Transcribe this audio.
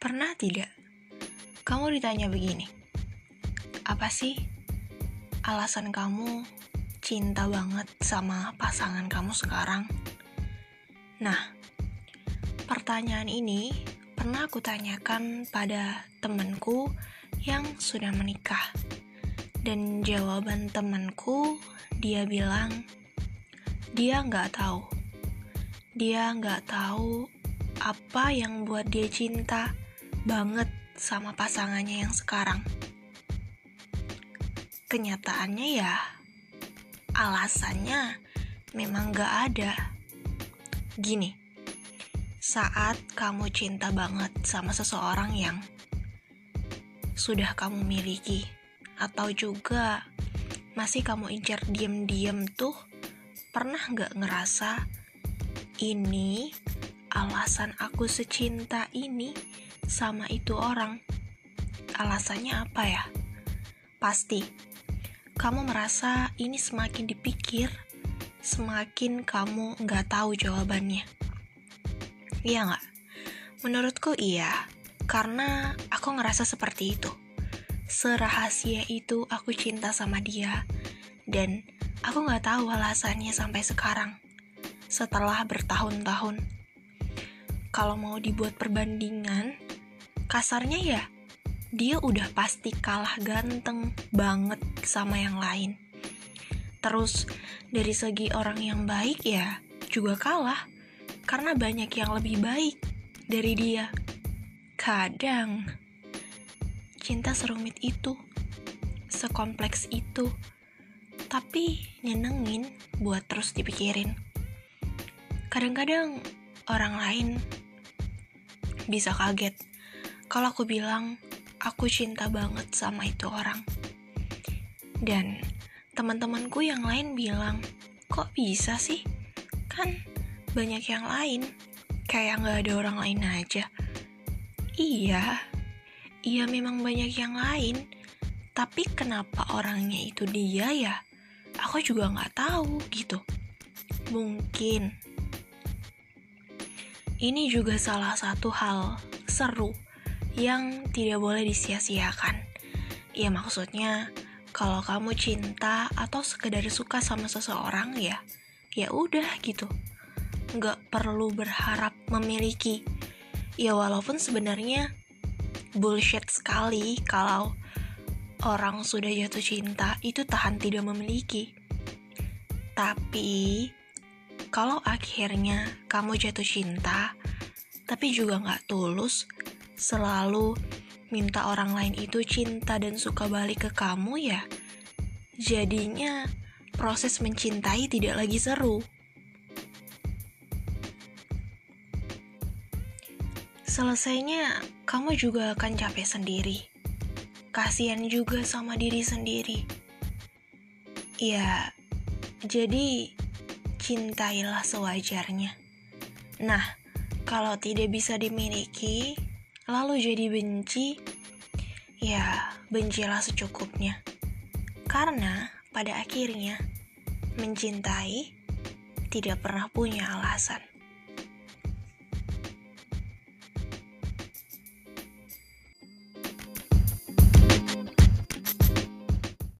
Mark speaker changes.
Speaker 1: Pernah tidak kamu ditanya begini? Apa sih alasan kamu cinta banget sama pasangan kamu sekarang? Nah, pertanyaan ini pernah aku tanyakan pada temanku yang sudah menikah. Dan jawaban temanku, dia bilang, dia nggak tahu. Dia nggak tahu apa yang buat dia cinta banget sama pasangannya yang sekarang. Kenyataannya ya, alasannya memang gak ada. Gini, saat kamu cinta banget sama seseorang yang sudah kamu miliki, atau juga masih kamu incar diem-diem tuh, pernah gak ngerasa ini alasan aku secinta ini sama itu orang. Alasannya apa ya? Pasti, kamu merasa ini semakin dipikir, semakin kamu nggak tahu jawabannya. Iya nggak? Menurutku iya, karena aku ngerasa seperti itu. Serahasia itu aku cinta sama dia, dan aku nggak tahu alasannya sampai sekarang. Setelah bertahun-tahun, kalau mau dibuat perbandingan, kasarnya ya dia udah pasti kalah ganteng banget sama yang lain. Terus dari segi orang yang baik ya juga kalah karena banyak yang lebih baik dari dia. Kadang cinta serumit itu, sekompleks itu, tapi nyenengin buat terus dipikirin. Kadang-kadang orang lain bisa kaget kalau aku bilang aku cinta banget sama itu orang. Dan teman-temanku yang lain bilang, kok bisa sih? Kan banyak yang lain, kayak nggak ada orang lain aja. Iya, iya memang banyak yang lain, tapi kenapa orangnya itu dia ya? Aku juga nggak tahu gitu. Mungkin ini juga salah satu hal seru yang tidak boleh disia-siakan. Ya maksudnya kalau kamu cinta atau sekedar suka sama seseorang ya, ya udah gitu. Nggak perlu berharap memiliki. Ya walaupun sebenarnya bullshit sekali kalau orang sudah jatuh cinta itu tahan tidak memiliki. Tapi kalau akhirnya kamu jatuh cinta, tapi juga nggak tulus, selalu minta orang lain itu cinta dan suka balik ke kamu ya, jadinya proses mencintai tidak lagi seru. Selesainya, kamu juga akan capek sendiri. Kasihan juga sama diri sendiri. Ya, jadi cintailah sewajarnya. Nah, kalau tidak bisa dimiliki, lalu jadi benci, ya bencilah secukupnya. Karena pada akhirnya mencintai tidak pernah punya alasan.